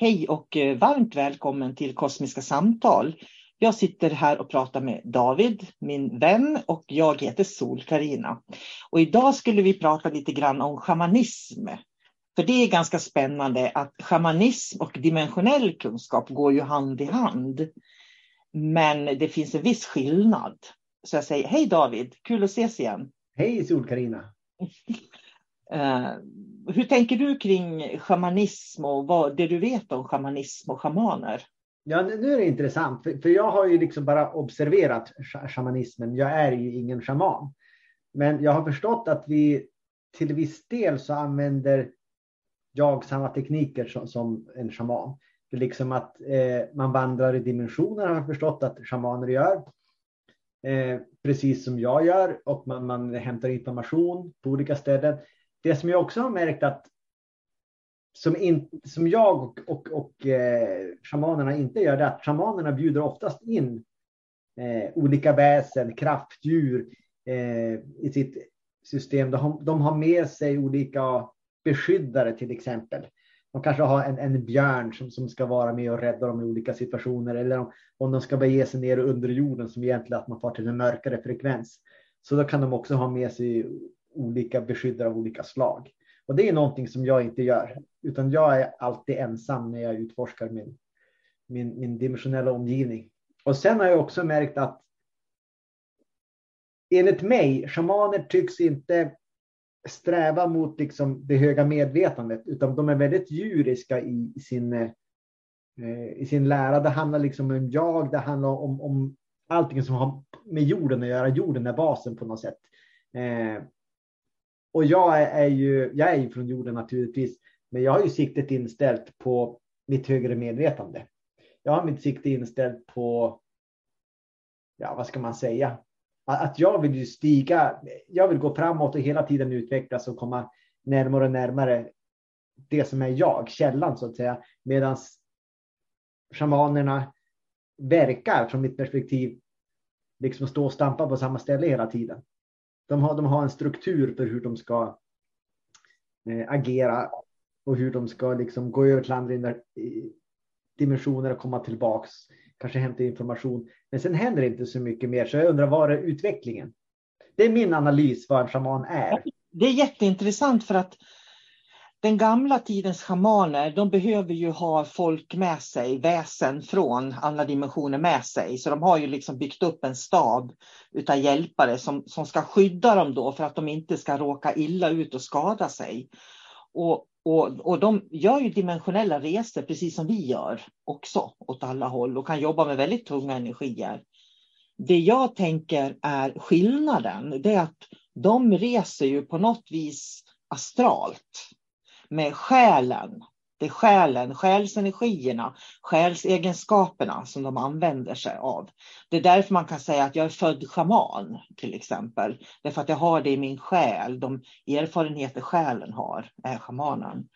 Hej och eh, varmt välkommen till Kosmiska samtal. Jag sitter här och pratar med David, min vän, och jag heter sol karina Och idag skulle vi prata lite grann om shamanism. För det är ganska spännande att shamanism och dimensionell kunskap går ju hand i hand. Men det finns en viss skillnad. Så jag säger hej David, kul att ses igen. Hej sol karina Uh, Eh, hur tänker du kring shamanism och vad, det du vet om shamanism och shamaner? Ja, nu är det intressant, för, för jag har ju liksom bara observerat shamanismen. Jag är ju ingen shaman. Men jag har förstått att vi till viss del så använder jag samma tekniker som, som en shaman. Det är liksom att eh, man vandrar i dimensioner har jag förstått att shamaner gör. Eh, precis som jag gör och man, man hämtar information på olika ställen det som jag också har märkt att som, in, som jag och, och, och eh, shamanerna inte gör, det är att shamanerna bjuder oftast in eh, olika väsen, kraftdjur eh, i sitt system. De har, de har med sig olika beskyddare till exempel. De kanske har en, en björn som, som ska vara med och rädda dem i olika situationer. Eller om, om de ska bege sig ner under jorden som egentligen att man far till en mörkare frekvens. Så då kan de också ha med sig olika beskyddare av olika slag. Och det är någonting som jag inte gör, utan jag är alltid ensam när jag utforskar min, min, min dimensionella omgivning. Och sen har jag också märkt att enligt mig, shamaner tycks inte sträva mot liksom det höga medvetandet, utan de är väldigt djuriska i sin, eh, i sin lära. Det handlar liksom om jag, det handlar om, om allting som har med jorden att göra. Jorden är basen på något sätt. Eh, och jag är ju, jag är ju från jorden naturligtvis, men jag har ju siktet inställt på mitt högre medvetande. jag har mitt sikte inställt på, ja vad ska man säga, att jag vill ju stiga, jag vill gå framåt och hela tiden utvecklas och komma närmare och närmare det som är jag, källan så att säga. Medan shamanerna verkar från mitt perspektiv liksom stå och stampa på samma ställe hela tiden. De har, de har en struktur för hur de ska eh, agera och hur de ska liksom gå över till andra dimensioner och komma tillbaks, kanske hämta information. Men sen händer det inte så mycket mer, så jag undrar var är utvecklingen? Det är min analys vad en shaman är. Det är jätteintressant för att den gamla tidens schamaner, de behöver ju ha folk med sig, väsen från andra dimensioner med sig. Så de har ju liksom byggt upp en stab utav hjälpare som, som ska skydda dem då för att de inte ska råka illa ut och skada sig. Och, och, och de gör ju dimensionella resor precis som vi gör också åt alla håll och kan jobba med väldigt tunga energier. Det jag tänker är skillnaden, det är att de reser ju på något vis astralt med själen. Det är själen, själsenergierna, själsegenskaperna som de använder sig av. Det är därför man kan säga att jag är född schaman till exempel. Därför att jag har det i min själ, de erfarenheter själen har, är schamanen.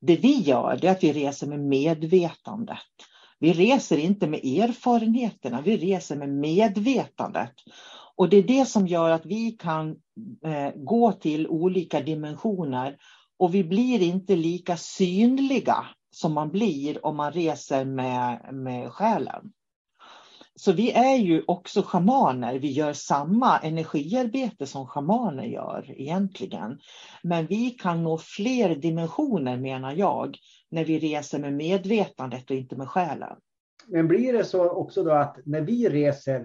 Det vi gör är att vi reser med medvetandet. Vi reser inte med erfarenheterna, vi reser med medvetandet. Och det är det som gör att vi kan eh, gå till olika dimensioner och vi blir inte lika synliga som man blir om man reser med, med själen. Så vi är ju också schamaner. Vi gör samma energiarbete som schamaner gör egentligen. Men vi kan nå fler dimensioner menar jag när vi reser med medvetandet och inte med själen. Men blir det så också då att när vi reser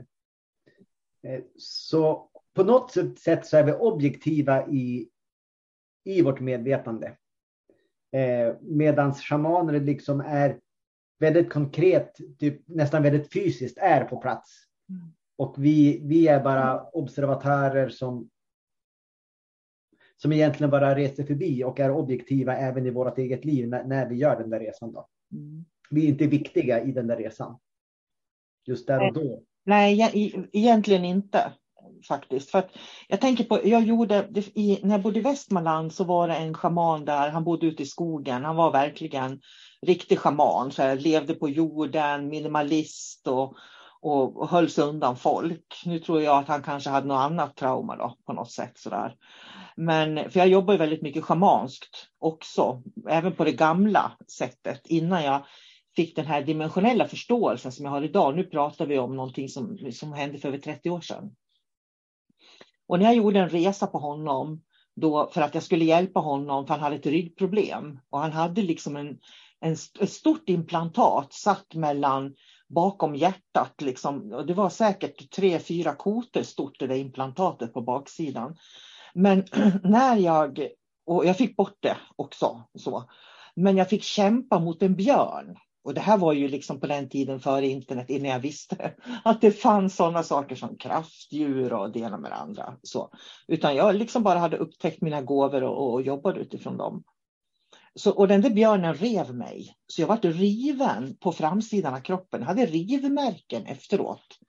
eh, så på något sätt så är vi objektiva i i vårt medvetande. Eh, Medan shamaner liksom är väldigt konkret, typ, nästan väldigt fysiskt är på plats. Mm. Och vi, vi är bara observatörer som, som egentligen bara reser förbi och är objektiva även i vårt eget liv när, när vi gör den där resan. Då. Mm. Vi är inte viktiga i den där resan. Just där och då. Nej, egentligen inte faktiskt. För att jag tänker på, jag gjorde, i, när jag bodde i Västmanland så var det en schaman där, han bodde ute i skogen, han var verkligen riktig schaman, så här, levde på jorden, minimalist och, och, och höll sig undan folk. Nu tror jag att han kanske hade något annat trauma då, på något sätt sådär. Men, för jag jobbar väldigt mycket schamanskt också, även på det gamla sättet, innan jag fick den här dimensionella förståelsen som jag har idag. Nu pratar vi om någonting som, som hände för över 30 år sedan. Och när jag gjorde en resa på honom då för att jag skulle hjälpa honom för han hade ett ryggproblem och han hade liksom en, en, ett stort implantat satt mellan bakom hjärtat. Liksom. Och det var säkert tre, fyra koter stort det där implantatet på baksidan. Men när jag, och jag fick bort det också, så. men jag fick kämpa mot en björn och det här var ju liksom på den tiden före internet, innan jag visste att det fanns sådana saker som kraftdjur och det ena med det andra. Så. Utan jag liksom bara hade upptäckt mina gåvor och, och jobbade utifrån dem. Så, och den där björnen rev mig. Så jag vart riven på framsidan av kroppen. Jag hade rivmärken efteråt.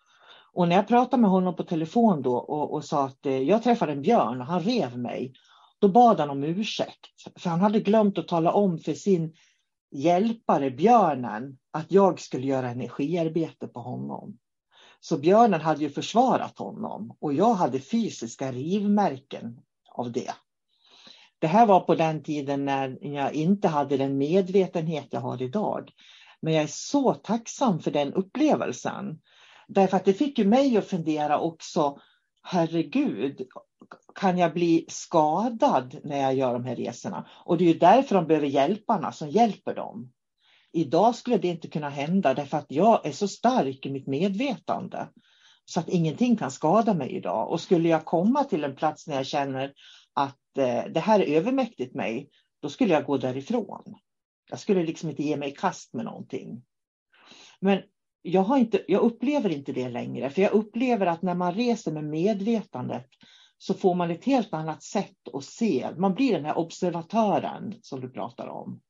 Och när jag pratade med honom på telefon då och, och sa att eh, jag träffade en björn och han rev mig. Då bad han om ursäkt. För han hade glömt att tala om för sin hjälpare, björnen, att jag skulle göra energiarbete på honom. Så björnen hade ju försvarat honom och jag hade fysiska rivmärken av det. Det här var på den tiden när jag inte hade den medvetenhet jag har idag. Men jag är så tacksam för den upplevelsen. Därför att det fick ju mig att fundera också, herregud, kan jag bli skadad när jag gör de här resorna? Och det är ju därför de behöver hjälparna som hjälper dem. Idag skulle det inte kunna hända därför att jag är så stark i mitt medvetande så att ingenting kan skada mig idag. Och skulle jag komma till en plats när jag känner att eh, det här är övermäktigt mig, då skulle jag gå därifrån. Jag skulle liksom inte ge mig i kast med någonting. Men jag, har inte, jag upplever inte det längre, för jag upplever att när man reser med medvetandet så får man ett helt annat sätt att se. Man blir den här observatören som du pratar om.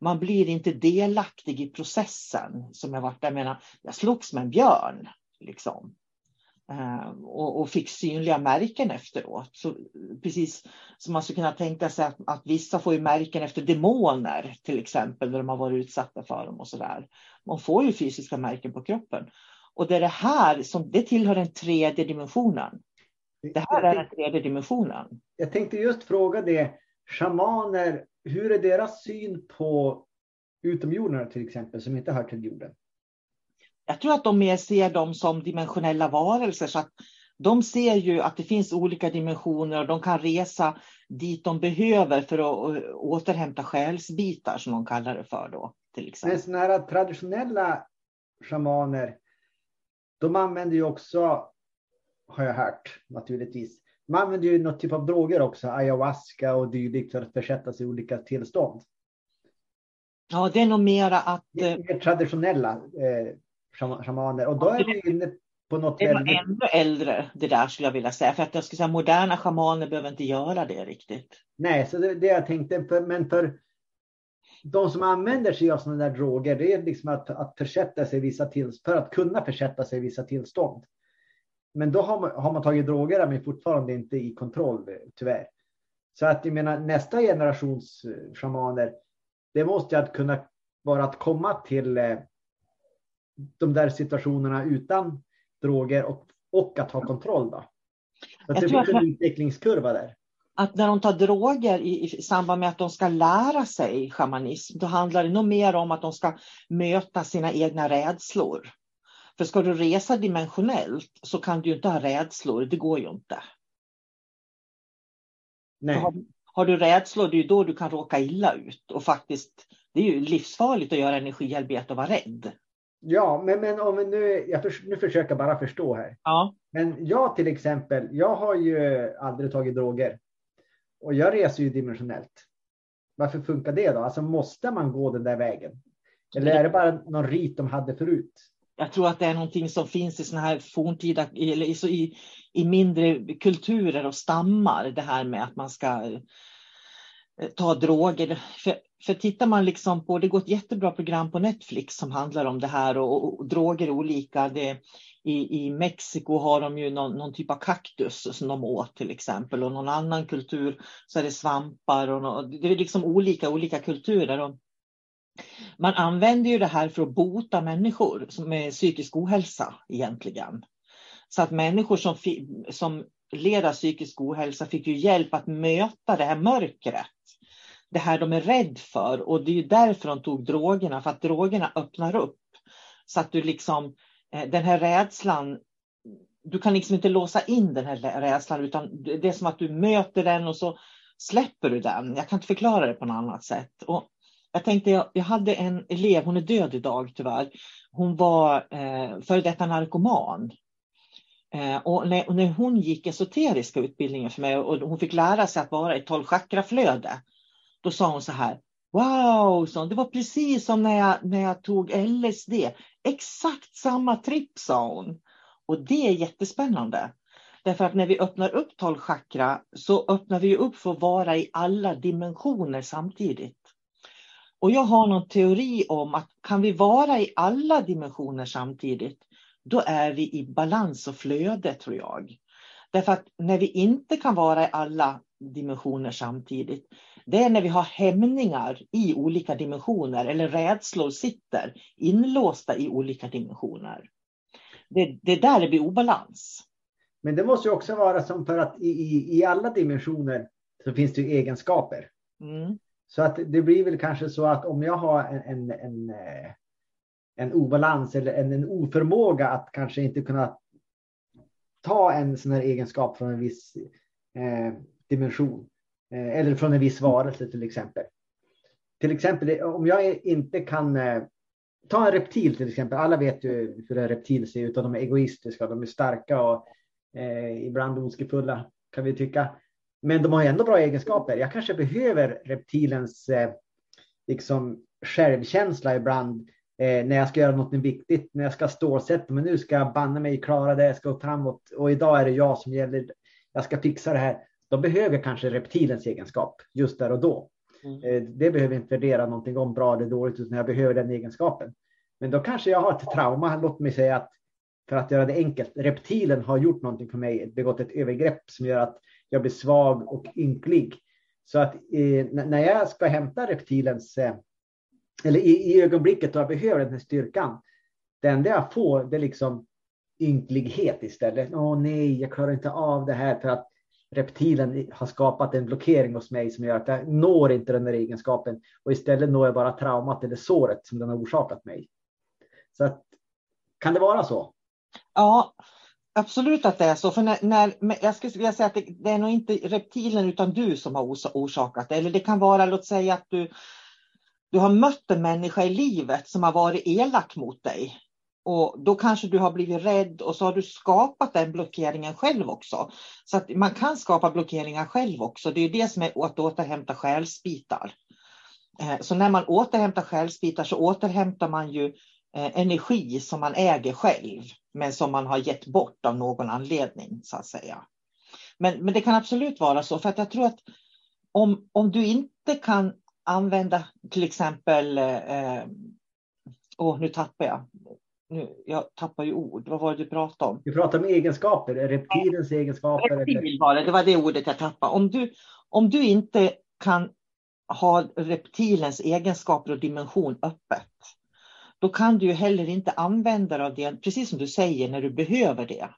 man blir inte delaktig i processen som jag varit där. Jag menar, jag slogs med en björn. Liksom. Ehm, och, och, fick synliga märken efteråt. Så, precis som man skulle kunna tänka sig att, att vissa får ju märken efter demoner till exempel, när de har varit utsatta för dem och sådär. Man får ju fysiska märken på kroppen. Och det är det här som det tillhör den tredje dimensionen. Det här är den tredje dimensionen. Jag tänkte just fråga det, shamaner, hur är deras syn på utomjordingar till exempel, som inte hör till jorden? Jag tror att de mer ser dem som dimensionella varelser. Så att de ser ju att det finns olika dimensioner och de kan resa dit de behöver för att återhämta själsbitar som de kallar det för då. Till exempel. Men sådana här traditionella shamaner, de använder ju också, har jag hört naturligtvis, man använder ju något typ av droger också, ayahuasca och dylikt för att försätta sig i olika tillstånd. Ja, det är nog mera att... Mer eh, traditionella eh, shamaner. Och då är vi inne på något Det var väldigt... ännu äldre, det där skulle jag vilja säga. För att jag skulle säga moderna shamaner behöver inte göra det riktigt. Nej, så det, det jag tänkte. För, men för de som använder sig av sådana där droger, det är liksom att, att försätta sig vissa tillstånd, för att kunna försätta sig i vissa tillstånd. Men då har man, har man tagit droger men fortfarande inte i kontroll, tyvärr. Så att jag menar nästa generations eh, shamaner, det måste att kunna vara att komma till eh, de där situationerna utan droger och, och att ha kontroll. Då. Att det finns en utvecklingskurva där. Att när de tar droger i, i, samband med att de ska lära sig shamanism, då handlar det nog mer om att de ska möta sina egna rädslor. För ska du resa dimensionellt så kan du inte ha rädslor, det går ju inte. Nej. Har, har, du rädslor, det är ju då du kan råka illa ut. Och faktiskt, det är ju livsfarligt att göra energiarbete och vara rädd. Ja, men, men om vi nu, jag för, nu försöker jag bara förstå här. Ja. Men jag till exempel, jag har ju aldrig tagit droger. Och jag reser ju dimensionellt. Varför funkar det då? Alltså måste man gå den där vägen? Eller är det bara någon rit de hade förut? Jag tror att det är någonting som finns i såna här forntida, eller i, i mindre kulturer och stammar. Det här med att man ska eh, ta droger. För för tittar man liksom på, det går ett jättebra program på Netflix som handlar om det här och, och, och droger är olika. Det, i, I Mexiko har de ju någon, någon, typ av kaktus som de åt till exempel och någon annan kultur så är det svampar och no, det är liksom olika, olika kulturer. Och man använder ju det här för att bota människor med psykisk ohälsa egentligen. Så att människor som, som led av psykisk ohälsa fick ju hjälp att möta det här mörkret det här de är rädd för och det är ju därför de tog drogerna, för att drogerna öppnar upp. Så att du liksom, eh, den här rädslan, du kan liksom inte låsa in den här rädslan utan det är som att du möter den och så släpper du den. Jag kan inte förklara det på något annat sätt. Och jag tänkte, jag, jag hade en elev, hon är död idag tyvärr. Hon var eh, före detta narkoman. Eh, och, när, och när hon gick esoteriska utbildningen för mig och hon fick lära sig att vara i tolv chakraflöde då sa hon så här, wow, så det var precis som när jag, när jag tog LSD. Exakt samma tripp, sa hon. Och det är jättespännande. Därför att när vi öppnar upp 12 chakra så öppnar vi upp för att vara i alla dimensioner samtidigt. Och jag har någon teori om att kan vi vara i alla dimensioner samtidigt, då är vi i balans och flöde tror jag. Därför att när vi inte kan vara i alla dimensioner samtidigt, det är när vi har hämningar i olika dimensioner eller rädslor sitter inlåsta i olika dimensioner. Det, det är där det blir obalans. Men det måste ju också vara som för att i, i, i alla dimensioner så finns det egenskaper. Mm. Så att det blir väl kanske så att om jag har en, en, en, eh, en obalans eller en, en oförmåga att kanske inte kunna ta en sån här egenskap från en viss eh, dimension eh, eller från en viss varelse till exempel. Till exempel eh, om jag inte kan eh, ta en reptil till exempel. Alla vet ju hur en reptil ser ut och de är egoistiska. De är starka och eh, ibland ondskefulla kan vi tycka. Men de har ändå bra egenskaper. Jag kanske behöver reptilens eh, liksom självkänsla ibland eh, när jag ska göra något viktigt, när jag ska stålsätta mig. Nu ska jag banna mig klara det, jag ska framåt och idag är det jag som gäller. Jag ska fixa det här. De behöver kanske reptilens egenskap just där och då. Mm. Eh, det behöver inte värdera någonting om bra eller dåligt, utan jag behöver den egenskapen. Men då kanske jag har ett trauma, låt mig säga att för att göra det enkelt, reptilen har gjort någonting för mig, begått ett övergrepp som gör att jag blir svag och ynklig. Så att eh, när jag ska hämta reptilens, eh, eller i, i ögonblicket då jag behöver den här styrkan, det enda jag får det är liksom ynklighet istället. Åh nej, jag klarar inte av det här för att reptilen har skapat en blockering hos mig som gör att jag når inte den här egenskapen och istället når jag bara traumat eller såret som den har orsakat mig. Så att, kan det vara så? Ja, absolut att det är så. För när, när jag skulle vilja säga att det, det, är nog inte reptilen utan du som har orsakat det. Eller det kan vara, låt säga att du, du har mött en människa i livet som har varit elak mot dig. Och då kanske du har blivit rädd och så har du skapat den blockeringen själv också. Så att man kan skapa blockeringar själv också. Det är det som är att återhämta själsbitar. Eh, så när man återhämtar själsbitar så återhämtar man ju eh, energi som man äger själv, men som man har gett bort av någon anledning så att säga. Men, men det kan absolut vara så, för att jag tror att om, om du inte kan använda till exempel, eh, oh, nu tappar jag, nu, jag tappar ju ord. Vad var det du pratade om? Du pratade om egenskaper, reptilens ja. egenskaper. Reptil var det, det var det ordet jag tappade. Om du, om du inte kan ha reptilens egenskaper och dimension öppet, då kan du ju heller inte använda dig av det, precis som du säger, när du behöver det.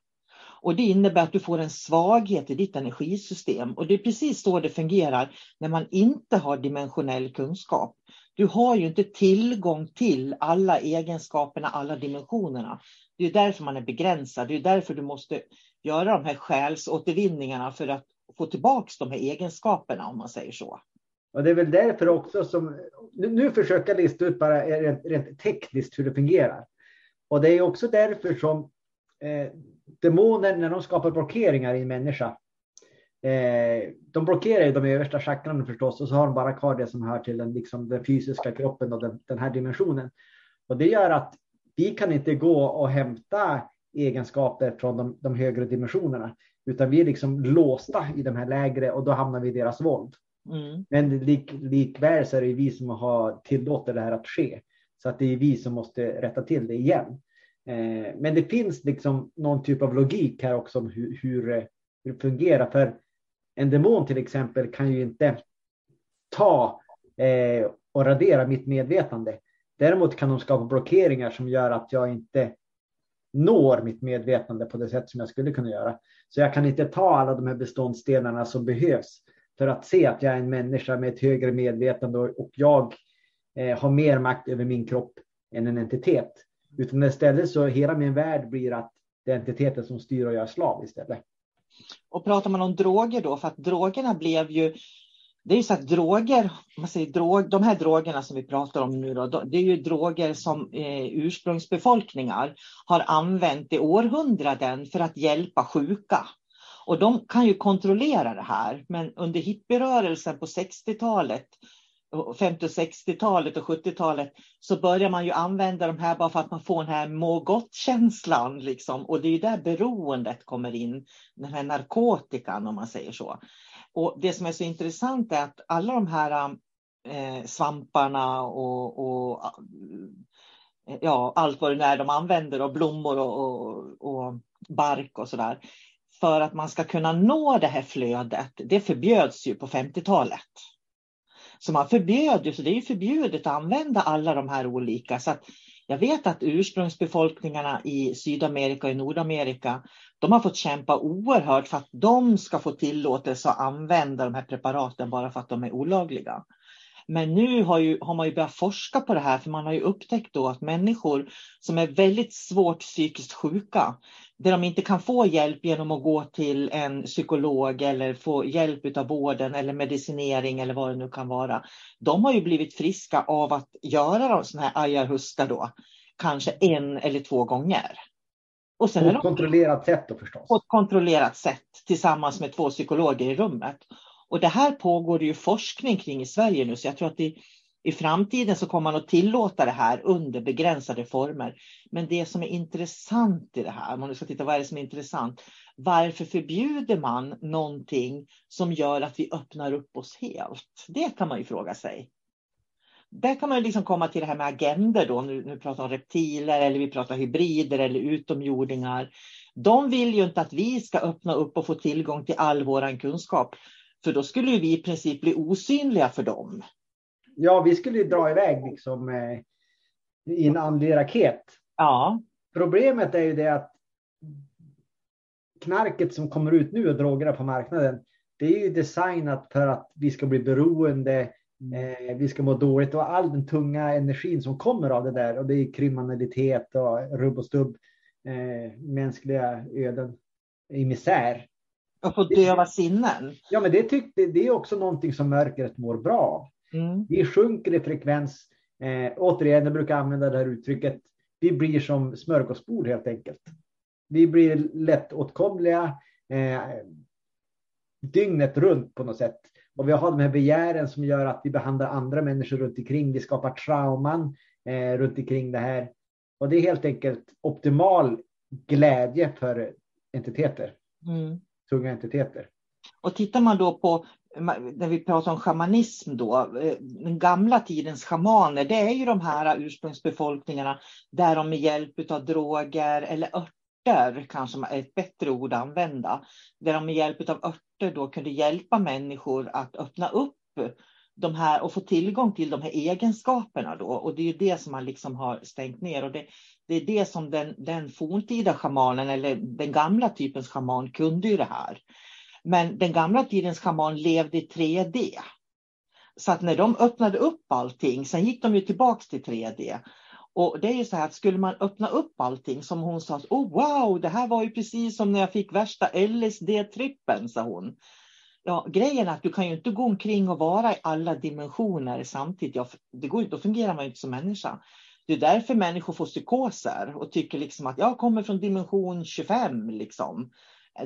Och det innebär att du får en svaghet i ditt energisystem. Och det är precis så det fungerar när man inte har dimensionell kunskap. Du har ju inte tillgång till alla egenskaperna, alla dimensionerna. Det är därför man är begränsad. Det är därför du måste göra de här själsåtervinningarna för att få tillbaka de här egenskaperna, om man säger så. Och det är väl därför också som, nu, nu försöker jag lista ut bara rent, rent tekniskt hur det fungerar. Och det är också därför som eh, demoner, när de skapar blockeringar i en människa, Eh, de blockerar ju de översta chakrarna förstås och så har de bara kvar det som hör till den, liksom, den fysiska kroppen och den, den här dimensionen. Och det gör att vi kan inte gå och hämta egenskaper från de, de högre dimensionerna, utan vi är liksom låsta i de här lägre och då hamnar vi i deras våld. Mm. Men lik, likväl så är det vi som har tillåtit det här att ske. Så att det är vi som måste rätta till det igen. Eh, men det finns liksom någon typ av logik här också om hur, hur, hur det fungerar. För en demon till exempel kan ju inte ta eh, och radera mitt medvetande. Däremot kan de skapa blockeringar som gör att jag inte når mitt medvetande på det sätt som jag skulle kunna göra. Så jag kan inte ta alla de här beståndsdelarna som behövs för att se att jag är en människa med ett högre medvetande och jag eh, har mer makt över min kropp än en entitet. Utan istället så hela min värld blir att det är entiteten som styr och jag är slav istället. Och pratar man om droger då, för att drogerna blev ju det är ju så att droger, man säger drog, de här drogerna som vi pratar om nu, då, det är ju droger som eh, ursprungsbefolkningar har använt i århundraden för att hjälpa sjuka. Och de kan ju kontrollera det här, men under hippierörelsen på 60-talet 50 och 60-talet och 70-talet så börjar man ju använda de här bara för att man får den här må gott-känslan. Liksom. Och det är där beroendet kommer in, den här narkotikan om man säger så. Och det som är så intressant är att alla de här eh, svamparna och, och, eh, ja, allt vad det är de använder och blommor och, och, och bark och sådär. För att man ska kunna nå det här flödet, det förbjöds ju på 50-talet. Så man förbjöd ju, så det är ju förbjudet att använda alla de här olika. Så jag vet att ursprungsbefolkningarna i Sydamerika och i Nordamerika, de har fått kämpa oerhört för att de ska få tillåtelse att använda de här preparaten bara för att de är olagliga. Men nu har, ju, har man ju börjat forska på det här för man har ju upptäckt då att människor som är väldigt svårt psykiskt sjuka, där de inte kan få hjälp genom att gå till en psykolog eller få hjälp av vården eller medicinering eller vad det nu kan vara. De har ju blivit friska av att göra sådana här ayarhuska då, kanske en eller två gånger. Och sen på ett kontrollerat sätt då förstås? På ett kontrollerat sätt tillsammans med två psykologer i rummet. Och det här pågår det ju forskning kring i Sverige nu, så jag tror att i, i framtiden så kommer man att tillåta det här under begränsade former. Men det som är intressant i det här, om man nu ska titta vad är det som är intressant, varför förbjuder man någonting som gör att vi öppnar upp oss helt? Det kan man ju fråga sig. Där kan man liksom komma till det här med agender då, nu, nu pratar vi om reptiler eller vi pratar hybrider eller utomjordingar. De vill ju inte att vi ska öppna upp och få tillgång till all vår kunskap. För då skulle vi i princip bli osynliga för dem. Ja, vi skulle ju dra iväg liksom eh, i en andlig raket. Ja. Problemet är ju det att knarket som kommer ut nu och drogerna på marknaden, det är ju designat för att vi ska bli beroende, eh, vi ska må dåligt och all den tunga energin som kommer av det där och det är kriminalitet och rubb och stubb, eh, mänskliga öden i misär. Och få döva sinnen. Ja, men det, tyck, det är också någonting som mörkret mår bra av. Mm. Vi sjunker i frekvens. Eh, återigen, jag brukar använda det här uttrycket. Vi blir som smörgåsbord helt enkelt. Vi blir lättåtkomliga eh, dygnet runt på något sätt. Och vi har de här begären som gör att vi behandlar andra människor runt omkring. Vi skapar trauman eh, runt omkring det här. Och det är helt enkelt optimal glädje för entiteter. Mm. Tunga entiteter. Och tittar man då på när vi pratar om shamanism då, eh, den gamla tidens shamaner, det är ju de här ursprungsbefolkningarna där de med hjälp av droger eller örter, kanske är ett bättre ord att använda, där de med hjälp av örter då kunde hjälpa människor att öppna upp de här och få tillgång till de här egenskaperna då. Och det är ju det som man liksom har stängt ner. Och det, det är det som den, den forntida shamanen eller den gamla typens shaman kunde ju det här. Men den gamla tidens schaman levde i 3D. Så att när de öppnade upp allting, sen gick de ju tillbaks till 3D. Och det är ju så här att skulle man öppna upp allting som hon sa, oh wow, det här var ju precis som när jag fick värsta LSD-trippen, sa hon. Ja, grejen är att du kan ju inte gå omkring och vara i alla dimensioner samtidigt. Ja, det går, då fungerar man ju inte som människa. Det är därför människor får psykoser och tycker liksom att jag kommer från dimension 25. Liksom.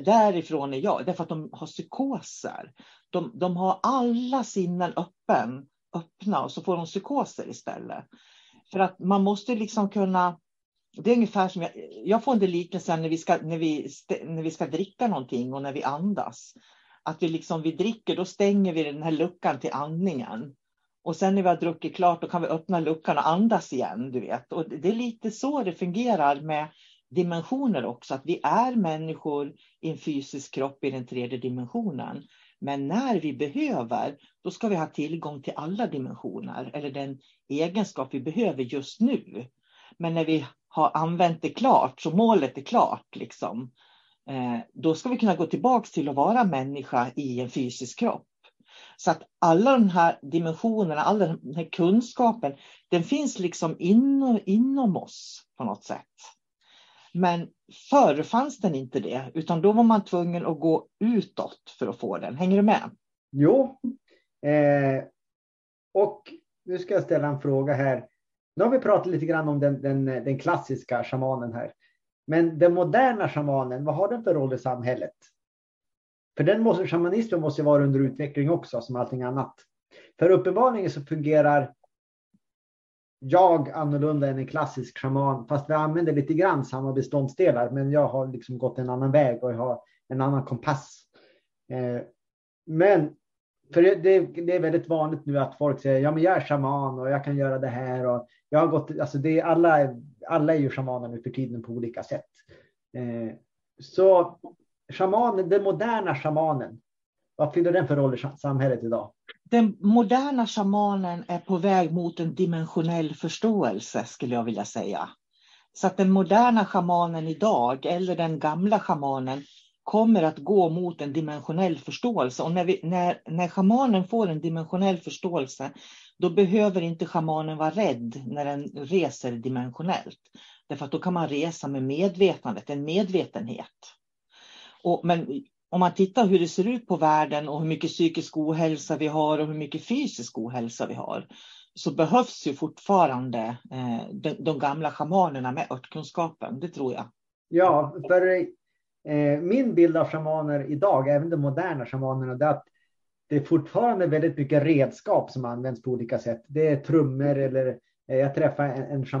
Därifrån är jag, därför att de har psykoser. De, de har alla sinnen öppen, öppna och så får de psykoser istället. För att man måste liksom kunna det är ungefär som jag, jag får en liknelse när vi, ska, när, vi, när vi ska dricka någonting och när vi andas. Att vi liksom vi dricker, då stänger vi den här luckan till andningen. Och sen när vi har druckit klart, då kan vi öppna luckan och andas igen. Du vet. Och det är lite så det fungerar med dimensioner också, att vi är människor i en fysisk kropp i den tredje dimensionen. Men när vi behöver, då ska vi ha tillgång till alla dimensioner eller den egenskap vi behöver just nu. Men när vi har använt det klart, så målet är klart, liksom, eh, då ska vi kunna gå tillbaka till att vara människa i en fysisk kropp. Så att alla de här dimensionerna, all den här kunskapen, den finns liksom in, inom oss på något sätt. Men förr fanns den inte det, utan då var man tvungen att gå utåt för att få den. Hänger du med? Jo. Eh, och nu ska jag ställa en fråga här. Nu har vi pratat lite grann om den, den, den klassiska shamanen här. Men den moderna shamanen, vad har den för roll i samhället? För den måste, shamanismen måste vara under utveckling också, som allting annat. För uppenbarligen så fungerar jag annorlunda än en klassisk shaman, fast vi använder lite grann samma beståndsdelar, men jag har liksom gått en annan väg och jag har en annan kompass. Eh, men för det, det, är väldigt vanligt nu att folk säger ja, men jag är shaman och jag kan göra det här och jag har gått. Alltså det är alla. Alla är ju shamaner nu för tiden på olika sätt. Eh, så shamanen, den moderna shamanen. Vad fyller den för roll i samhället idag? den moderna shamanen är på väg mot en dimensionell förståelse skulle jag vilja säga. Så att den moderna shamanen idag eller den gamla shamanen kommer att gå mot en dimensionell förståelse. Och när, vi, när, när shamanen får en dimensionell förståelse, då behöver inte shamanen vara rädd när den reser dimensionellt. Därför att då kan man resa med medvetandet, en medvetenhet. Och, men om man tittar hur det ser ut på världen och hur mycket psykisk ohälsa vi har och hur mycket fysisk ohälsa vi har så behövs ju fortfarande eh, de, de, gamla shamanerna med örtkunskapen, det tror jag. Ja, för eh, min bild av shamaner idag, även de moderna shamanerna, det är att det är fortfarande väldigt mycket redskap som används på olika sätt. Det är trummor eller eh, jag träffade en, en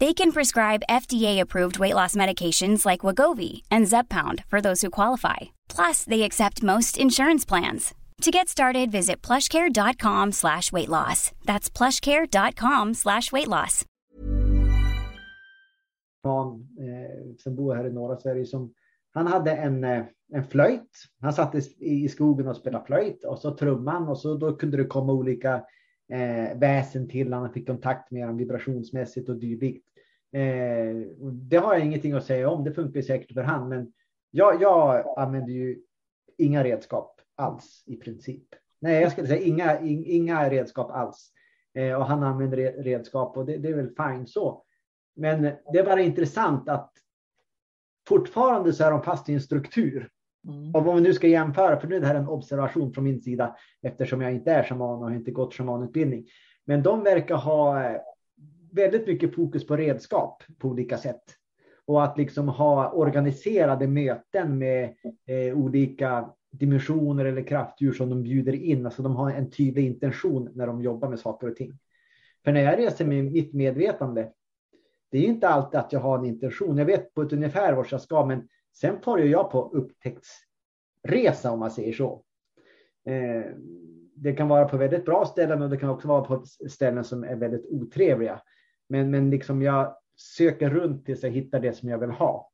They can prescribe FDA-approved weight loss medications like Wagovi and Zepbound for those who qualify. Plus, they accept most insurance plans. To get started, visit plushcare.com slash weight loss. That's plushcare.com slash weight loss. Man, eh, som bor här i norra Sverige som han hade en, eh, en flöjt. Han satt i, i skogen och spelade flöjt och så trumman och så då kunde det komma olika eh, väsen till han fick kontakt med dem vibrationsmässigt och dylikt. Eh, det har jag ingenting att säga om. Det funkar säkert för han, men jag, jag använder ju inga redskap alls i princip. Nej, jag skulle säga inga, inga redskap alls. Eh, och han använder redskap och det, det är väl fine så. Men det är bara intressant att fortfarande så är de fast i en struktur. Mm. Om vi nu ska jämföra, för nu är det här en observation från min sida eftersom jag inte är shaman och har inte gått shamanutbildning. Men de verkar ha eh, väldigt mycket fokus på redskap på olika sätt. Och att liksom ha organiserade möten med eh, olika dimensioner eller kraftdjur som de bjuder in. Alltså de har en tydlig intention när de jobbar med saker och ting. För när jag reser med mitt medvetande, det är inte alltid att jag har en intention. Jag vet på ett ungefär vart jag ska, men sen får jag på upptäcktsresa om man säger så. Eh, det kan vara på väldigt bra ställen och det kan också vara på ställen som är väldigt otrevliga. Men, men liksom jag söker runt tills jag hittar det som jag vill ha.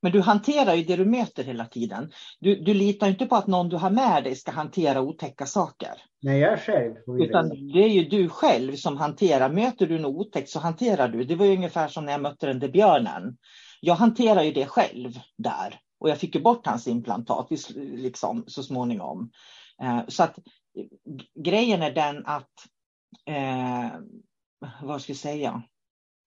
Men du hanterar ju det du möter hela tiden. Du, du litar inte på att någon du har med dig ska hantera otäcka saker. Nej, jag är själv. Utan det är ju du själv som hanterar. Möter du något otäckt så hanterar du. Det var ju ungefär som när jag mötte den där björnen. Jag hanterar ju det själv där. Och jag fick ju bort hans implantat liksom, så småningom. Eh, så att grejen är den att eh, vad ska jag säga?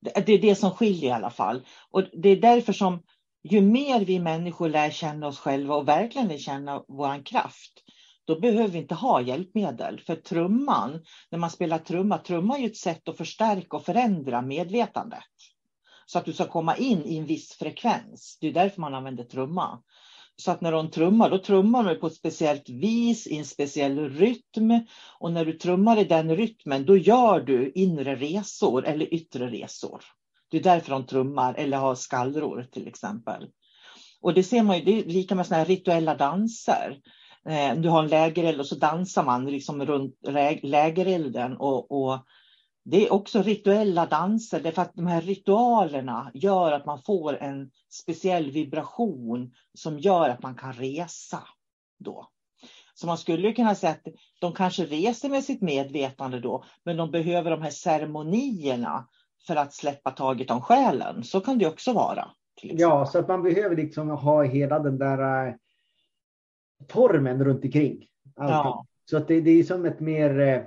Det är det som skiljer i alla fall. Och det är därför som ju mer vi människor lär känna oss själva och verkligen lär känna vår kraft, då behöver vi inte ha hjälpmedel. För trumman, när man spelar trumma, trumma är ju ett sätt att förstärka och förändra medvetandet. Så att du ska komma in i en viss frekvens. Det är därför man använder trumma. Så att när de trummar, då trummar de på ett speciellt vis, i en speciell rytm. Och när du trummar i den rytmen, då gör du inre resor eller yttre resor. Det är därför de trummar eller har skallror till exempel. Och det ser man ju, det är lika med såna här rituella danser. Eh, du har en lägereld och så dansar man liksom runt lägerelden och, och det är också rituella danser därför att de här ritualerna gör att man får en speciell vibration som gör att man kan resa då. Så man skulle kunna säga att de kanske reser med sitt medvetande då, men de behöver de här ceremonierna för att släppa taget om själen. Så kan det också vara Ja, så att man behöver liksom ha hela den där formen runt omkring. Ja. Så att det, det, är som ett mer äh,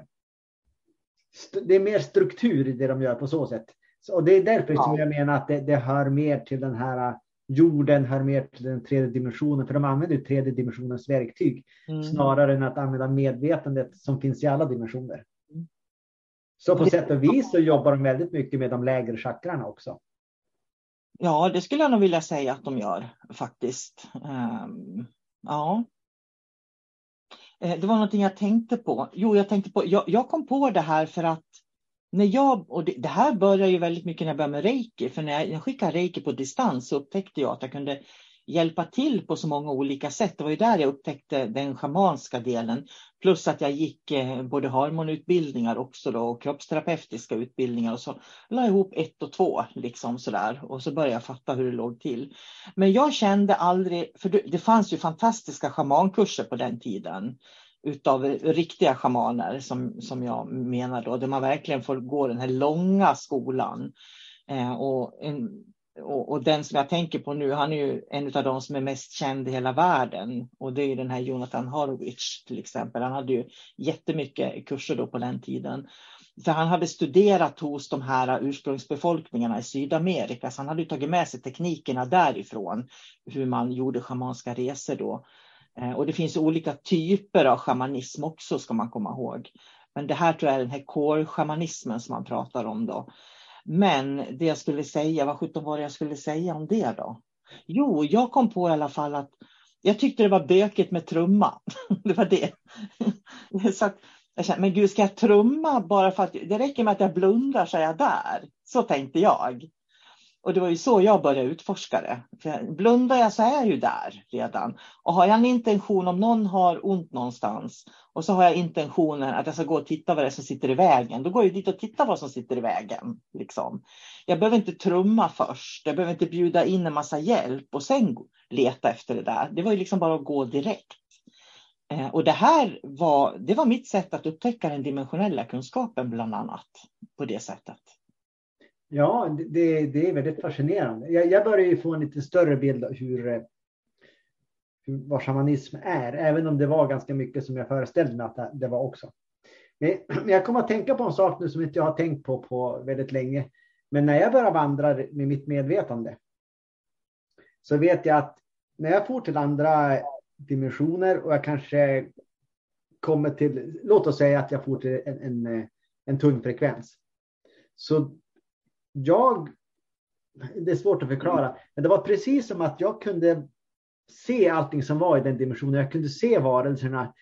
det är mer struktur i det de gör på så sätt. Och det är därför ja. som jag menar att det, det hör mer till den här äh, jorden hör mer till den tredje dimensionen, för de använder ju tredje dimensionens verktyg mm. snarare än att använda medvetandet som finns i alla dimensioner. Så på sätt och vis så jobbar de väldigt mycket med de lägre chakrarna också. Ja, det skulle jag nog vilja säga att de gör faktiskt. Um, ja. Eh, det var någonting jag tänkte på. Jo, jag tänkte på, jag, jag kom på det här för att när jag, och det, det, här börjar ju väldigt mycket när jag började med reiki, för när jag, jag skickade reiki på distans så upptäckte jag att jag kunde hjälpa till på så många olika sätt. Det var ju där jag upptäckte den schamanska delen. Plus att jag gick eh, både harmonutbildningar också då, och kroppsterapeutiska utbildningar och så la ihop ett och två liksom sådär och så började jag fatta hur det låg till. Men jag kände aldrig, för det, det fanns ju fantastiska schamankurser på den tiden utav riktiga schamaner som, som jag menar då, där man verkligen får gå den här långa skolan. Eh, och, en, och, och, den som jag tänker på nu, han är ju en av de som är mest känd i hela världen. Och det är den här Jonathan Horowitz till exempel. Han hade ju jättemycket kurser då på den tiden. För han hade studerat hos de här ursprungsbefolkningarna i Sydamerika, så han hade tagit med sig teknikerna därifrån, hur man gjorde schamanska resor då. Eh, och det finns olika typer av shamanism också ska man komma ihåg. Men det här tror jag är den här core-shamanismen som man pratar om då. Men det jag skulle säga, vad sjutton var det jag skulle säga om det då? Jo, jag kom på i alla fall att jag tyckte det var bökigt med trumma. det var det. så att, jag kände, men gud, ska jag trumma bara för att det räcker med att jag blundar så är jag där. Så tänkte jag. Och det var ju så jag började utforska det. För blundar jag så är jag ju där redan. Och har jag en intention om någon har ont någonstans och så har jag intentionen att jag ska gå och titta vad det är som sitter i vägen. Då går jag dit och tittar vad som sitter i vägen. Liksom. Jag behöver inte trumma först. Jag behöver inte bjuda in en massa hjälp och sen leta efter det där. Det var ju liksom bara att gå direkt. Eh, och det här var, det var mitt sätt att upptäcka den dimensionella kunskapen bland annat på det sättet. Ja, det, det är väldigt fascinerande. Jag, jag börjar ju få en lite större bild av hur, eh, hur, vad shamanism är, även om det var ganska mycket som jag föreställde mig att det var också. Men jag kommer att tänka på en sak nu som inte jag har tänkt på på väldigt länge. Men när jag börjar vandra med mitt medvetande så vet jag att när jag får till andra dimensioner och jag kanske kommer till, låt oss säga att jag får till en, en, en tung frekvens. Så jag, det är svårt att förklara, men det var precis som att jag kunde se allting som var i den dimensionen. Jag kunde se varelserna,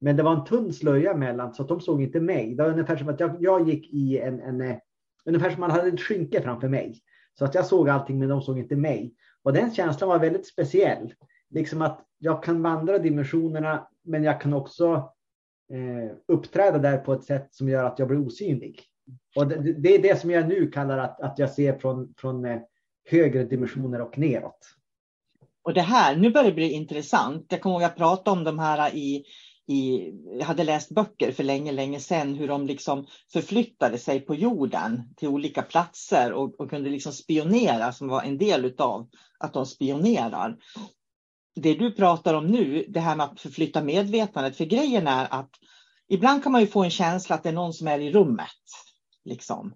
men det var en tunn slöja emellan så att de såg inte mig. Det var ungefär som att jag, jag gick i en, en, eh, ungefär som att man hade ett skynke framför mig. Så att jag såg allting, men de såg inte mig. Och den känslan var väldigt speciell. Liksom att jag kan vandra dimensionerna, men jag kan också eh, uppträda där på ett sätt som gör att jag blir osynlig. Och det, det, är det som jag nu kallar att, att jag ser från, från eh, högre dimensioner och neråt. Och det här, nu börjar det bli intressant. Jag kommer ihåg att jag pratade om de här i, i, jag hade läst böcker för länge, länge sedan hur de liksom förflyttade sig på jorden till olika platser och, och kunde liksom spionera som var en del av att de spionerar. Det du pratar om nu, det här med att förflytta medvetandet, för grejen är att ibland kan man ju få en känsla att det är någon som är i rummet. Liksom.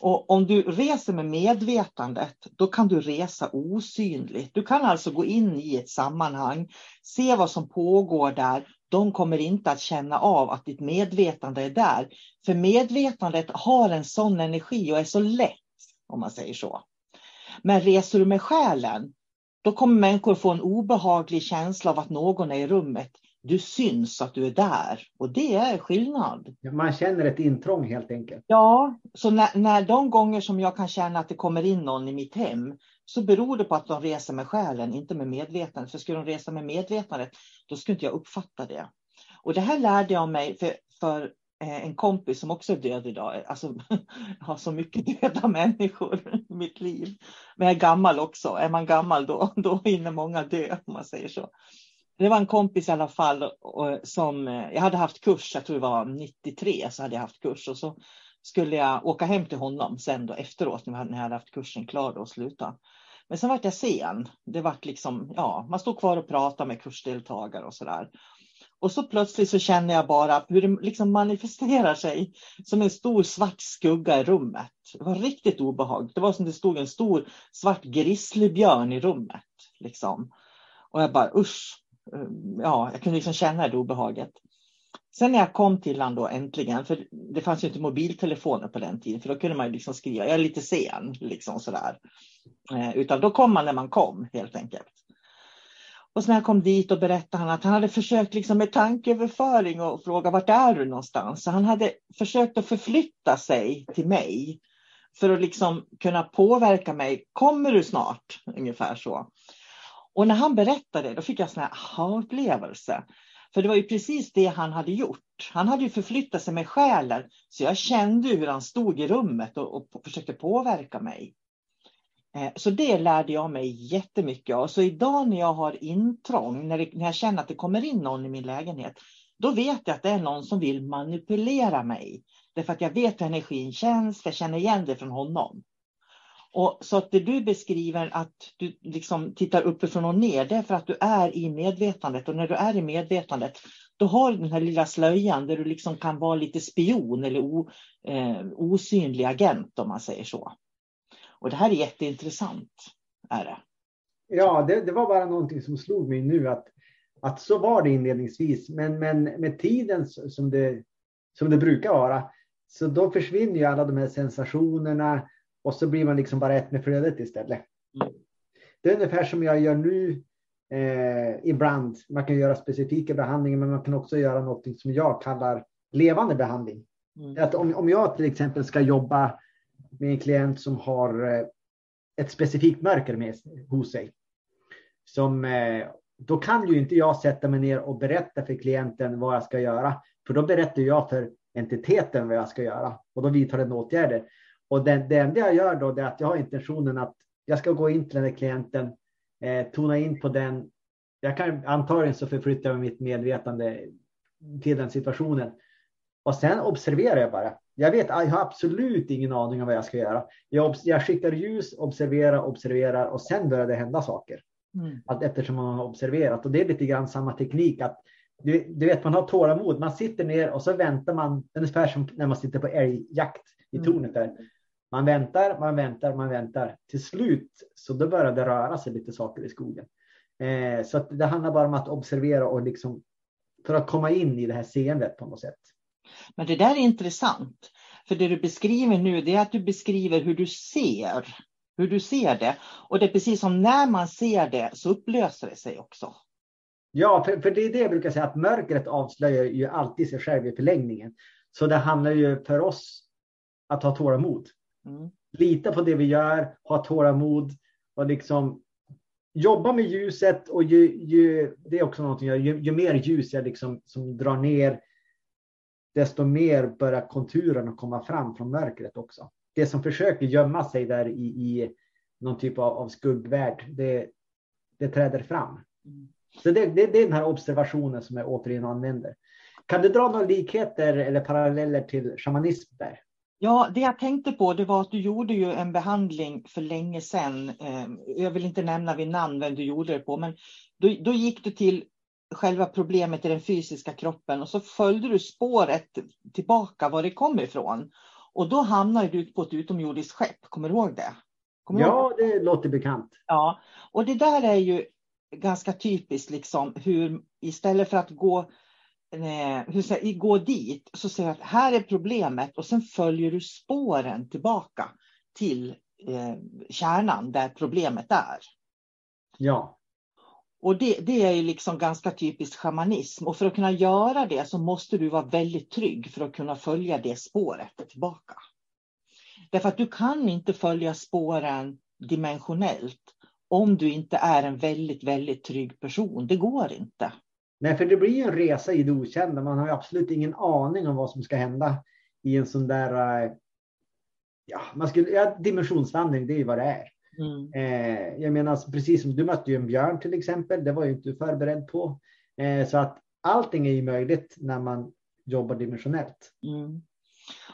Och om du reser med medvetandet, då kan du resa osynligt. Du kan alltså gå in i ett sammanhang, se vad som pågår där. De kommer inte att känna av att ditt medvetande är där. För medvetandet har en sån energi och är så lätt, om man säger så. Men reser du med själen, då kommer människor få en obehaglig känsla av att någon är i rummet du syns att du är där och det är skillnad. Man känner ett intrång helt enkelt. Ja, så när, när de gånger som jag kan känna att det kommer in någon i mitt hem så beror det på att de reser med själen, inte med medvetandet. För skulle de resa med medvetandet, då skulle inte jag uppfatta det. Och det här lärde jag mig för, för eh, en kompis som också är död idag. Alltså, jag har så mycket döda människor i mitt liv. Men jag är gammal också. Är man gammal då, då hinner många dö, om man säger så. Det var en kompis i alla fall som eh, jag hade haft kurs, jag tror det var 93 så hade jag haft kurs och så skulle jag åka hem till honom sen då efteråt när jag hade haft kursen klar och sluta. Men sen vart jag sen. Det vart liksom, ja, man stod kvar och pratade med kursdeltagare och så där. Och så plötsligt så känner jag bara hur det liksom manifesterar sig som en stor svart skugga i rummet. Det var riktigt obehagligt. Det var som det stod en stor svart grizzlybjörn i rummet. Liksom. Och jag bara usch. Eh, ja, jag kunde liksom känna det obehaget. Sen när jag kom till honom då äntligen, för det fanns ju inte mobiltelefoner på den tiden, för då kunde man ju liksom skriva, jag är lite sen, liksom sådär. Eh, utan då kom man när man kom helt enkelt. Och sen när jag kom dit och berättade han att han hade försökt liksom med tankeöverföring och fråga vart är du någonstans? Så han hade försökt att förflytta sig till mig för att liksom kunna påverka mig. Kommer du snart? Ungefär så. Och när han berättade då fick jag en aha-upplevelse. För det var ju precis det han hade gjort. Han hade ju förflyttat sig med själen. Så jag kände hur han stod i rummet och, och försökte påverka mig. Eh, så det lärde jag mig jättemycket av. Så idag när jag har intrång, när, det, när jag känner att det kommer in någon i min lägenhet, då vet jag att det är någon som vill manipulera mig. Därför att jag vet hur energin känns, jag känner igen det från honom. Och så att det du beskriver att du liksom tittar uppifrån och ner, det är för att du är i medvetandet. Och när du är i medvetandet, då har du den här lilla slöjan där du liksom kan vara lite spion eller o, eh, osynlig agent om man säger så. Och det här är jätteintressant. Är det. Ja, det, det var bara någonting som slog mig nu att, att så var det inledningsvis. Men, men med tiden som det, som det brukar vara, så då försvinner ju alla de här sensationerna och så blir man liksom bara ett med flödet istället. Mm. Det är ungefär som jag gör nu eh, ibland. Man kan göra specifika behandlingar, men man kan också göra något som jag kallar levande behandling. Mm. Att om, om jag till exempel ska jobba med en klient som har eh, ett specifikt mörker med, hos sig. Som, eh, då kan ju inte jag sätta mig ner och berätta för klienten vad jag ska göra. För då berättar jag för entiteten vad jag ska göra och då vidtar den åtgärder. Och det, det enda jag gör då är att jag har intentionen att jag ska gå in till den här klienten, eh, tona in på den. Jag kan antagligen så förflyttar jag mitt medvetande till den situationen. Och sen observerar jag bara. Jag vet, jag har absolut ingen aning om vad jag ska göra. Jag, jag skickar ljus, observerar, observerar och sen börjar det hända saker. Mm. Att eftersom man har observerat. Och det är lite grann samma teknik. att du, du vet, man har tålamod. Man sitter ner och så väntar man, ungefär som när man sitter på älgjakt i mm. tornet där. Man väntar, man väntar, man väntar. Till slut så då börjar det röra sig lite saker i skogen. Eh, så det handlar bara om att observera och liksom för att komma in i det här seendet på något sätt. Men det där är intressant. För det du beskriver nu det är att du beskriver hur du ser. Hur du ser det. Och det är precis som när man ser det så upplöser det sig också. Ja, för, för det är det jag brukar säga att mörkret avslöjar ju alltid sig själv i förlängningen. Så det handlar ju för oss att ha tålamod. Mm. Lita på det vi gör, ha tålamod och liksom jobba med ljuset och ju, ju, det är också någonting, ju, ju mer ljus jag liksom som drar ner, desto mer börjar konturerna komma fram från mörkret också. Det som försöker gömma sig där i, i någon typ av, av skuggvärld, det, det träder fram. Mm. Så det, det, det, är den här observationen som jag återigen använder. Kan du dra några likheter eller paralleller till shamanism där? Ja, det jag tänkte på det var att du gjorde ju en behandling för länge sedan. Eh, jag vill inte nämna vid namn vem du gjorde det på, men då, då gick du till själva problemet i den fysiska kroppen och så följde du spåret tillbaka var det kom ifrån. Och då hamnade du på ett utomjordiskt skepp, kommer du ihåg det? Kommer ja, ihåg? det låter bekant. Ja, och det där är ju ganska typiskt, liksom hur istället för att gå hur säger, gå dit så säger att här är problemet och sen följer du spåren tillbaka till eh, kärnan där problemet är. Ja. Och det, det är ju liksom ganska typiskt shamanism och för att kunna göra det så måste du vara väldigt trygg för att kunna följa det spåret tillbaka. Därför att du kan inte följa spåren dimensionellt om du inte är en väldigt, väldigt trygg person. Det går inte. Nej, för det blir en resa i det okända. Man har absolut ingen aning om vad som ska hända i en sån där. Eh, ja, man skulle, ja, dimensionsvandring, det är ju vad det är. Mm. Eh, jag menar, precis som du mötte ju en björn till exempel. Det var ju inte förberedd på. Eh, så att allting är ju möjligt när man jobbar dimensionellt. Mm.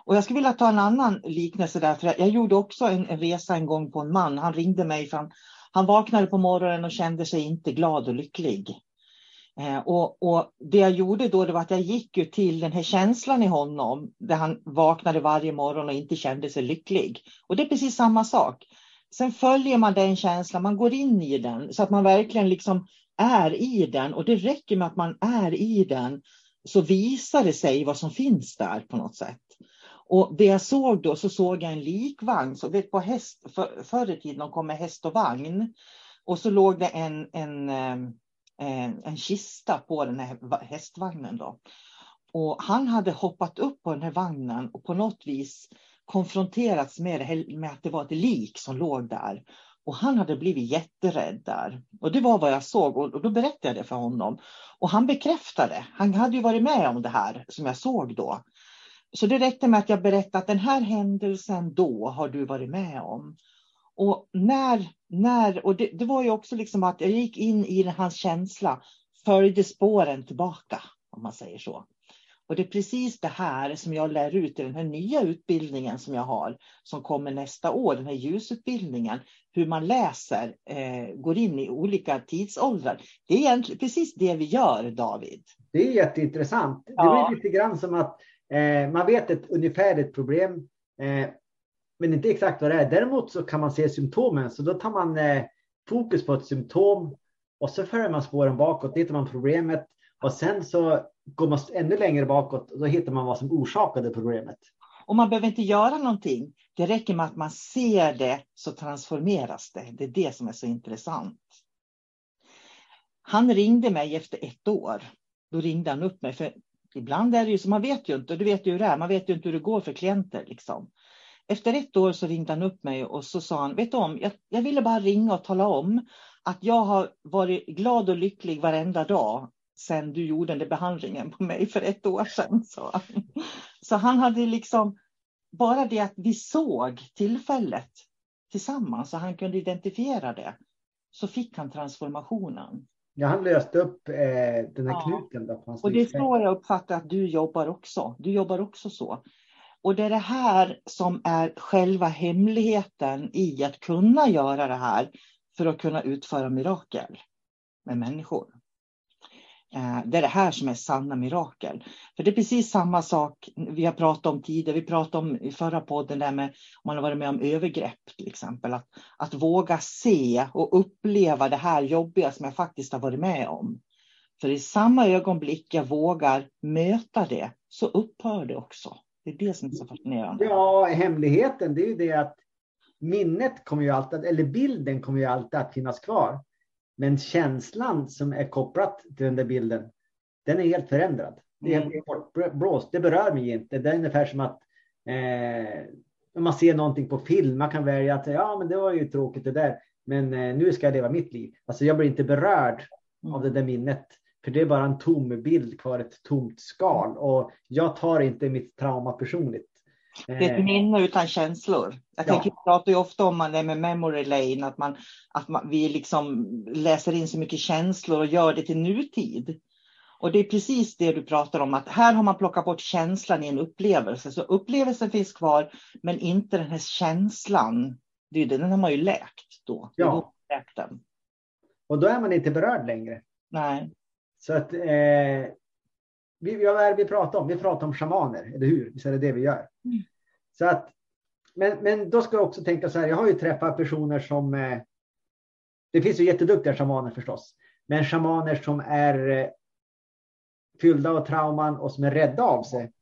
Och jag skulle vilja ta en annan liknelse där, för jag gjorde också en, en resa en gång på en man. Han ringde mig för han Han vaknade på morgonen och kände sig inte glad och lycklig. Eh, och, och, Det jag gjorde då det var att jag gick till den här känslan i honom där han vaknade varje morgon och inte kände sig lycklig. Och det är precis samma sak. Sen följer man den känslan, man går in i den så att man verkligen liksom är i den och det räcker med att man är i den så visar det sig vad som finns där på något sätt. Och det jag såg då så såg jag en likvagn, så vet på häst, för, förr i tiden de kom med häst och vagn och så låg det en, en, eh, Eh, en, kista på den här hästvagnen då. Och han hade hoppat upp på den här vagnen och på något vis konfronterats med, det, med att det var ett lik som låg där. Och han hade blivit jätterädd där. Och det var vad jag såg och då berättade jag det för honom. Och han bekräftade. Han hade ju varit med om det här som jag såg då. Så det räckte med att jag berättade att den här händelsen då har du varit med om. Och när, när och det, det var ju också liksom att jag gick in i hans känsla, följde spåren tillbaka, om man säger så. Och det är precis det här som jag lär ut i den här nya utbildningen som jag har, som kommer nästa år, den här ljusutbildningen, hur man läser, eh, går in i olika tidsåldrar. Det är egentligen precis det vi gör, David. Det är jätteintressant. Det blir lite grann som att eh, man vet ett ungefärligt problem, eh, men inte exakt vad det är. Däremot så kan man se symptomen, så då tar man eh, fokus på ett symptom och så följer man spåren bakåt, hittar man problemet och sen så går man ännu längre bakåt och då hittar man vad som orsakade problemet. Och man behöver inte göra någonting. Det räcker med att man ser det så transformeras det. Det är det som är så intressant. Han ringde mig efter ett år. Då ringde han upp mig. För ibland är det ju så, man vet ju inte, du vet ju hur det är, man vet ju inte hur det går för klienter. Liksom. Efter ett år så ringde han upp mig och så sa han, vet du om, jag, jag ville bara ringa och tala om att jag har varit glad och lycklig varenda dag sen du gjorde den där behandlingen på mig för ett år sedan. Så, så han hade liksom, bara det att vi såg tillfället tillsammans och han kunde identifiera det, så fick han transformationen. Ja, han löste upp eh, den här ja. knuten. Då och det är så jag uppfattar att du jobbar också. Du jobbar också så. Och det är det här som är själva hemligheten i att kunna göra det här för att kunna utföra mirakel med människor. Eh, det är det här som är sanna mirakel. För det är precis samma sak vi har pratat om tidigare. Vi pratade om i förra podden där med om man har varit med om övergrepp till exempel. Att, att våga se och uppleva det här jobbiga som jag faktiskt har varit med om. För i samma ögonblick jag vågar möta det så upphör det också. Det är det som är så fascinerande. Ja, hemligheten det är ju det att minnet kommer ju alltid, eller bilden kommer ju alltid att finnas kvar. Men känslan som är kopplat till den där bilden, den är helt förändrad. Det är helt bortblåst. Det berör mig inte. Det är ungefär som att eh, om man ser någonting på film, man kan välja att ja, men det var ju tråkigt det där, men eh, nu ska jag leva mitt liv. Alltså jag blir inte berörd mm. av det där minnet, för det är bara en tom bild kvar, ett tomt skal och jag tar inte mitt trauma personligt. Det är ett eh. minne utan känslor. Jag tänker, ja. pratar ju ofta om det med memory lane, att, man, att man, vi liksom läser in så mycket känslor och gör det till nutid. Och det är precis det du pratar om, att här har man plockat bort känslan i en upplevelse. Så upplevelsen finns kvar, men inte den här känslan. Det är, den har man ju läkt då. Ja. Och då är man inte berörd längre. Nej. Så att eh, vi, vad är det vi pratar om? Vi pratar om shamaner, eller hur? Visst är det det vi gör? Mm. Så att, men, men då ska jag också tänka så här, jag har ju träffat personer som, eh, det finns ju jätteduktiga shamaner förstås, men shamaner som är eh, fyllda av trauman och som är rädda av sig.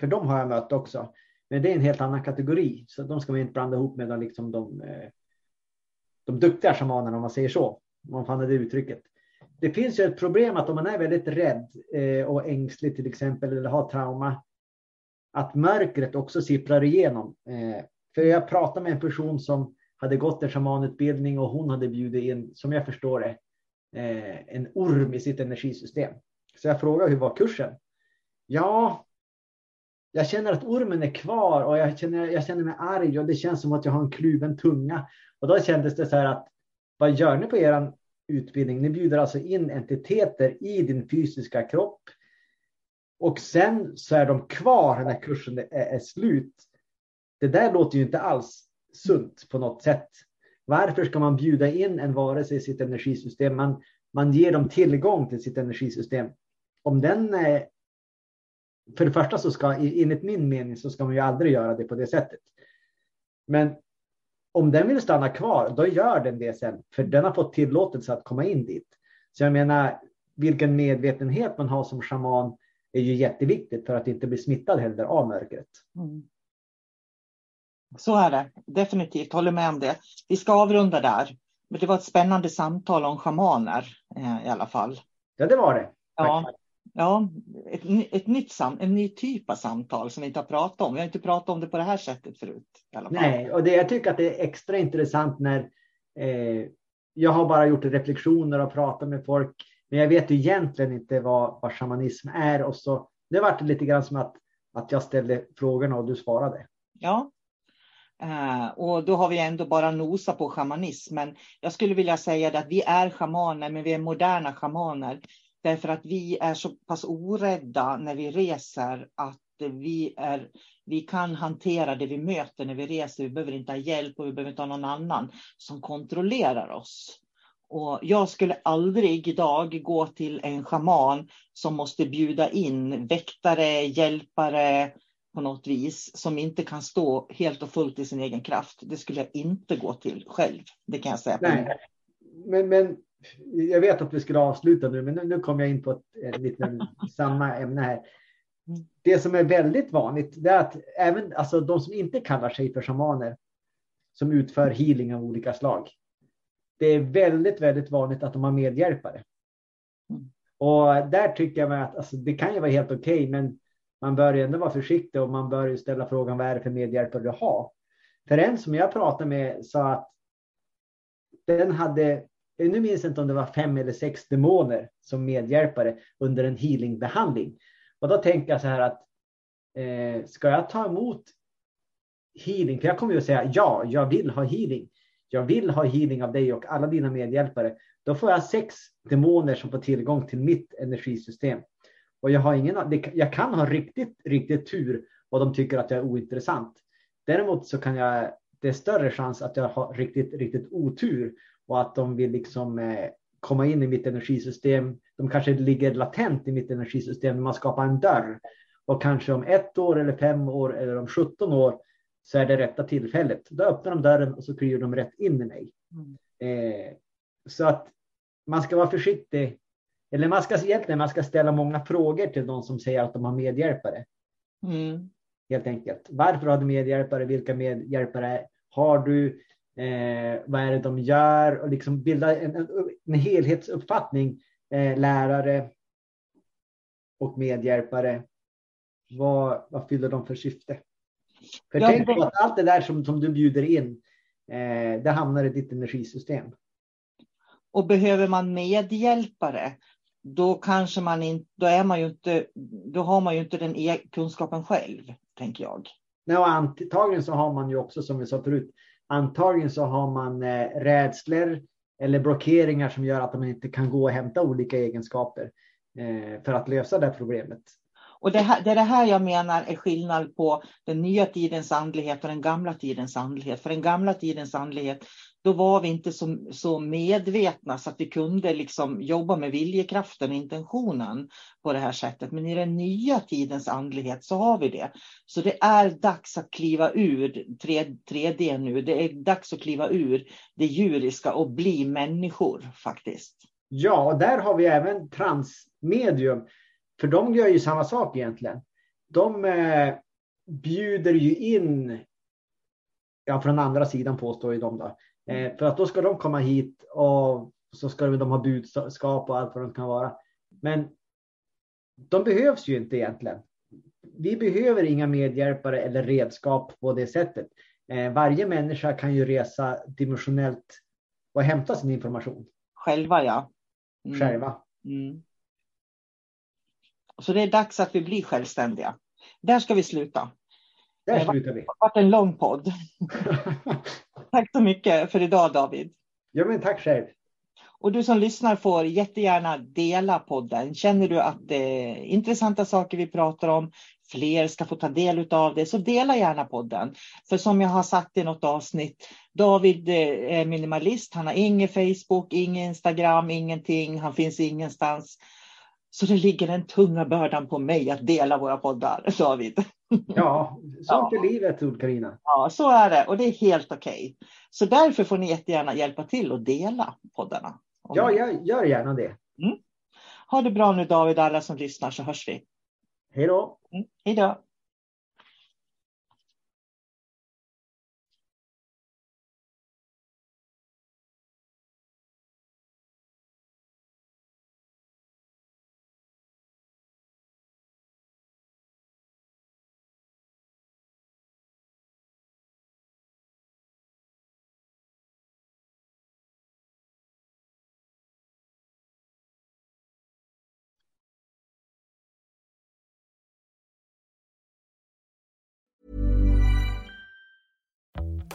För de har jag mött också. Men det är en helt annan kategori, så de ska man inte blanda ihop med de, liksom de, eh, de duktiga shamanerna om man säger så. Om man fann det uttrycket det finns ju ett problem att om man är väldigt rädd eh, och ängslig till exempel eller har trauma, att mörkret också sipprar igenom. Eh, för jag pratade med en person som hade gått en shamanutbildning och hon hade bjudit in, som jag förstår det, eh, en orm i sitt energisystem. Så jag frågade hur var kursen? Ja, jag känner att ormen är kvar och jag känner, jag känner mig arg och det känns som att jag har en kluven tunga. Och då kändes det så här att vad gör ni på er utbildning. Ni bjuder alltså in entiteter i din fysiska kropp. Och sen så är de kvar när kursen är, är slut. Det där låter ju inte alls sunt på något sätt. Varför ska man bjuda in en varelse i sitt energisystem? Man, man ger dem tillgång till sitt energisystem. Om den är... för det första så ska, enligt min mening, så ska man ju aldrig göra det på det sättet. Men om den vill stanna kvar, då gör den det sen, för den har fått tillåtelse att komma in dit. Så jag menar, vilken medvetenhet man har som shaman är ju jätteviktigt för att inte bli smittad heller av mörkret. Mm. Så är det, definitivt, håller med om det. Vi ska avrunda där. Men det var ett spännande samtal om shamaner eh, i alla fall. Ja, det var det. Ja, ja ett, ett nytt sam, en ny typ av samtal som vi inte har pratat om. Vi har inte pratat om det på det här sättet förut. Nej, och det, jag tycker att det är extra intressant när eh, jag har bara gjort reflektioner och pratat med folk, men jag vet ju egentligen inte vad, vad shamanism är. Och så, det var lite grann som att, att jag ställde frågorna och du svarade. Ja, Uh, och då har vi ändå bara nosat på shamanismen. Jag skulle vilja säga att vi är shamaner, men vi är moderna shamaner. Därför att vi är så pass orädda när vi reser att vi, är, vi kan hantera det vi möter när vi reser. Vi behöver inte ha hjälp och vi behöver inte ha någon annan som kontrollerar oss. Och jag skulle aldrig idag gå till en schaman som måste bjuda in väktare, hjälpare på något vis som inte kan stå helt och fullt i sin egen kraft. Det skulle jag inte gå till själv. Det kan jag säga. Nej. Men, men jag vet att vi skulle avsluta nu, men nu, nu kom jag in på ett, ett lite samma ämne här. Det som är väldigt vanligt det är att även alltså, de som inte kallar sig för shamaner som utför healing av olika slag. Det är väldigt, väldigt vanligt att de har medhjälpare. Och där tycker jag att alltså, det kan ju vara helt okej, okay, men man bör ju ändå vara försiktig och man bör ju ställa frågan vad är det för medhjälpare du har? För en som jag pratade med sa att den hade nu minns jag inte om det var fem eller sex demoner som medhjälpare under en healingbehandling. Och då tänker jag så här att eh, ska jag ta emot healing? För jag kommer ju att säga ja, jag vill ha healing. Jag vill ha healing av dig och alla dina medhjälpare. Då får jag sex demoner som får tillgång till mitt energisystem. Och jag har ingen, jag kan ha riktigt, riktigt tur och de tycker att jag är ointressant. Däremot så kan jag, det är större chans att jag har riktigt, riktigt otur och att de vill liksom eh, komma in i mitt energisystem. De kanske ligger latent i mitt energisystem. Man skapar en dörr och kanske om ett år eller fem år eller om 17 år så är det rätta tillfället. Då öppnar de dörren och så kryr de rätt in i mig. Mm. Eh, så att man ska vara försiktig. Eller man ska egentligen man ska ställa många frågor till de som säger att de har medhjälpare. Mm. Helt enkelt. Varför har du medhjälpare? Vilka medhjälpare har du? Eh, vad är det de gör och liksom bilda en, en, en helhetsuppfattning. Eh, lärare och medhjälpare. Vad, vad fyller de för syfte? För ja, tänk på att allt det där som, som du bjuder in, eh, det hamnar i ditt energisystem. Och behöver man medhjälpare, då kanske man inte, då är man ju inte, då har man ju inte den e kunskapen själv, tänker jag. Nej, och antagligen så har man ju också, som vi sa förut, Antagligen så har man eh, rädslor eller blockeringar som gör att man inte kan gå och hämta olika egenskaper eh, för att lösa det problemet. Och det, här, det är det här jag menar är skillnad på den nya tidens andlighet och den gamla tidens andlighet. För den gamla tidens andlighet, då var vi inte så, så medvetna så att vi kunde liksom jobba med viljekraften och intentionen på det här sättet. Men i den nya tidens andlighet så har vi det. Så det är dags att kliva ur 3D nu. Det är dags att kliva ur det djuriska och bli människor faktiskt. Ja, och där har vi även transmedium. För de gör ju samma sak egentligen. De eh, bjuder ju in, ja från andra sidan påstår ju de då, för att då ska de komma hit och så ska de ha budskap och allt vad det kan vara. Men de behövs ju inte egentligen. Vi behöver inga medhjälpare eller redskap på det sättet. Eh, varje människa kan ju resa dimensionellt och hämta sin information. Själva ja. Mm. Själva. Mm. Så det är dags att vi blir självständiga. Där ska vi sluta. Där slutar vi. Det har varit en lång podd. tack så mycket för idag David. Ja, men tack själv. Och du som lyssnar får jättegärna dela podden. Känner du att det är intressanta saker vi pratar om, fler ska få ta del av det, så dela gärna podden. För som jag har sagt i något avsnitt, David är minimalist, han har ingen Facebook, ingen Instagram, ingenting, han finns ingenstans. Så det ligger den tunga bördan på mig att dela våra poddar, David. Ja, sånt är livet, Karina. Ja, så är det och det är helt okej. Okay. Så därför får ni jättegärna hjälpa till att dela poddarna. Ja, jag gör gärna det. Mm. Ha det bra nu David, alla som lyssnar så hörs vi. Hej då. Mm. Hej då.